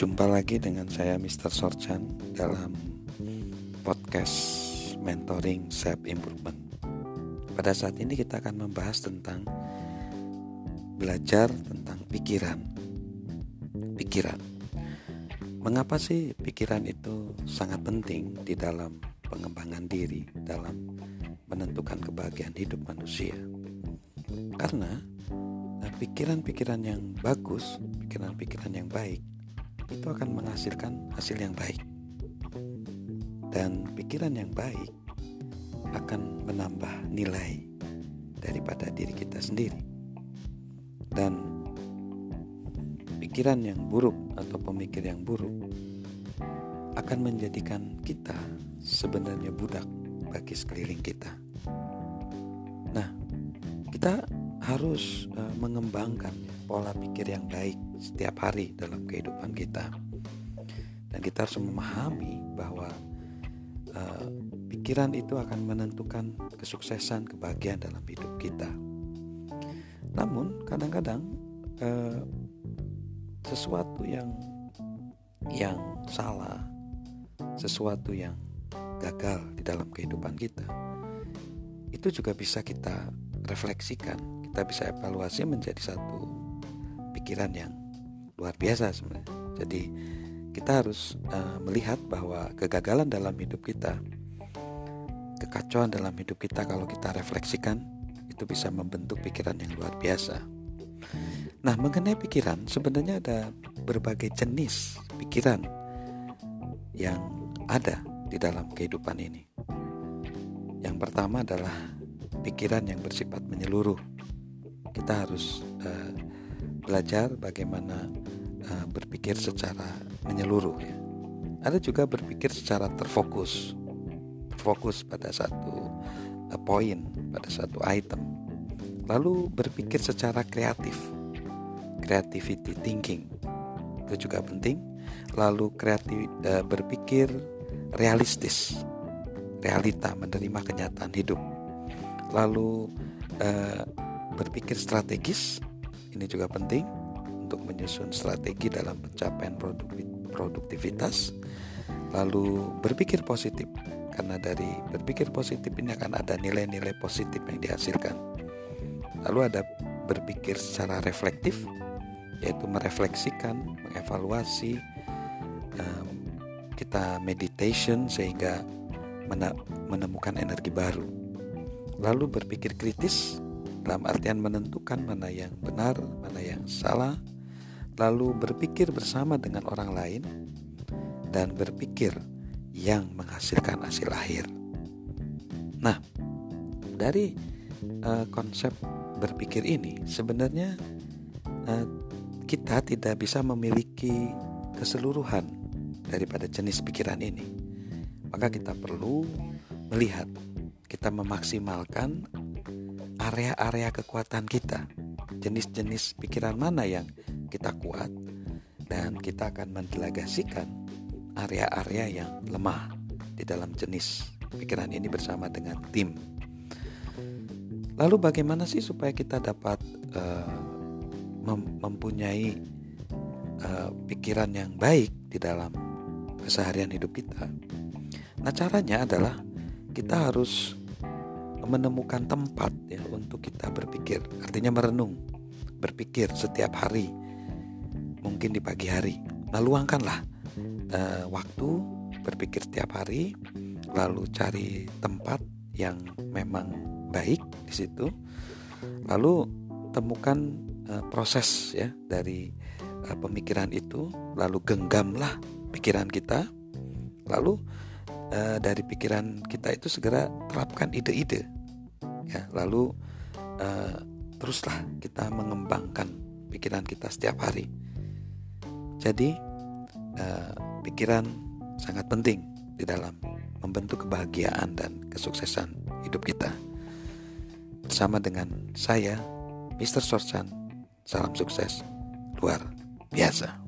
Jumpa lagi dengan saya Mr. Sorchan dalam podcast Mentoring Self Improvement. Pada saat ini kita akan membahas tentang belajar tentang pikiran. Pikiran. Mengapa sih pikiran itu sangat penting di dalam pengembangan diri, dalam menentukan kebahagiaan hidup manusia? Karena eh, pikiran-pikiran yang bagus, pikiran-pikiran yang baik itu akan menghasilkan hasil yang baik. Dan pikiran yang baik akan menambah nilai daripada diri kita sendiri. Dan pikiran yang buruk atau pemikir yang buruk akan menjadikan kita sebenarnya budak bagi sekeliling kita. Nah, kita harus uh, mengembangkan pola pikir yang baik setiap hari dalam kehidupan kita. Dan kita harus memahami bahwa uh, pikiran itu akan menentukan kesuksesan, kebahagiaan dalam hidup kita. Namun kadang-kadang uh, sesuatu yang yang salah, sesuatu yang gagal di dalam kehidupan kita, itu juga bisa kita refleksikan, kita bisa evaluasi menjadi satu pikiran yang luar biasa sebenarnya. Jadi kita harus uh, melihat bahwa kegagalan dalam hidup kita, kekacauan dalam hidup kita kalau kita refleksikan itu bisa membentuk pikiran yang luar biasa. Nah, mengenai pikiran sebenarnya ada berbagai jenis pikiran yang ada di dalam kehidupan ini. Yang pertama adalah pikiran yang bersifat menyeluruh. Kita harus uh, belajar bagaimana uh, berpikir secara menyeluruh ya. Ada juga berpikir secara terfokus. Fokus pada satu uh, poin, pada satu item. Lalu berpikir secara kreatif. Creativity thinking. Itu juga penting. Lalu kreatif uh, berpikir realistis. Realita menerima kenyataan hidup. Lalu uh, berpikir strategis ini juga penting untuk menyusun strategi dalam pencapaian produktivitas. Lalu berpikir positif karena dari berpikir positif ini akan ada nilai-nilai positif yang dihasilkan. Lalu ada berpikir secara reflektif yaitu merefleksikan, mengevaluasi kita meditation sehingga menemukan energi baru. Lalu berpikir kritis dalam artian menentukan mana yang benar, mana yang salah, lalu berpikir bersama dengan orang lain, dan berpikir yang menghasilkan hasil akhir. Nah, dari uh, konsep berpikir ini, sebenarnya uh, kita tidak bisa memiliki keseluruhan daripada jenis pikiran ini. Maka kita perlu melihat, kita memaksimalkan area-area kekuatan kita, jenis-jenis pikiran mana yang kita kuat, dan kita akan mendelegasikan area-area yang lemah di dalam jenis pikiran ini bersama dengan tim. Lalu bagaimana sih supaya kita dapat uh, mem mempunyai uh, pikiran yang baik di dalam keseharian hidup kita? Nah, caranya adalah kita harus menemukan tempat ya untuk kita berpikir. Artinya merenung, berpikir setiap hari. Mungkin di pagi hari. Nah, luangkanlah uh, waktu berpikir setiap hari, lalu cari tempat yang memang baik di situ. Lalu temukan uh, proses ya dari uh, pemikiran itu, lalu genggamlah pikiran kita. Lalu uh, dari pikiran kita itu segera terapkan ide-ide. Ya lalu uh, teruslah kita mengembangkan pikiran kita setiap hari. Jadi uh, pikiran sangat penting di dalam membentuk kebahagiaan dan kesuksesan hidup kita. Bersama dengan saya Mr. Sorchan salam sukses luar biasa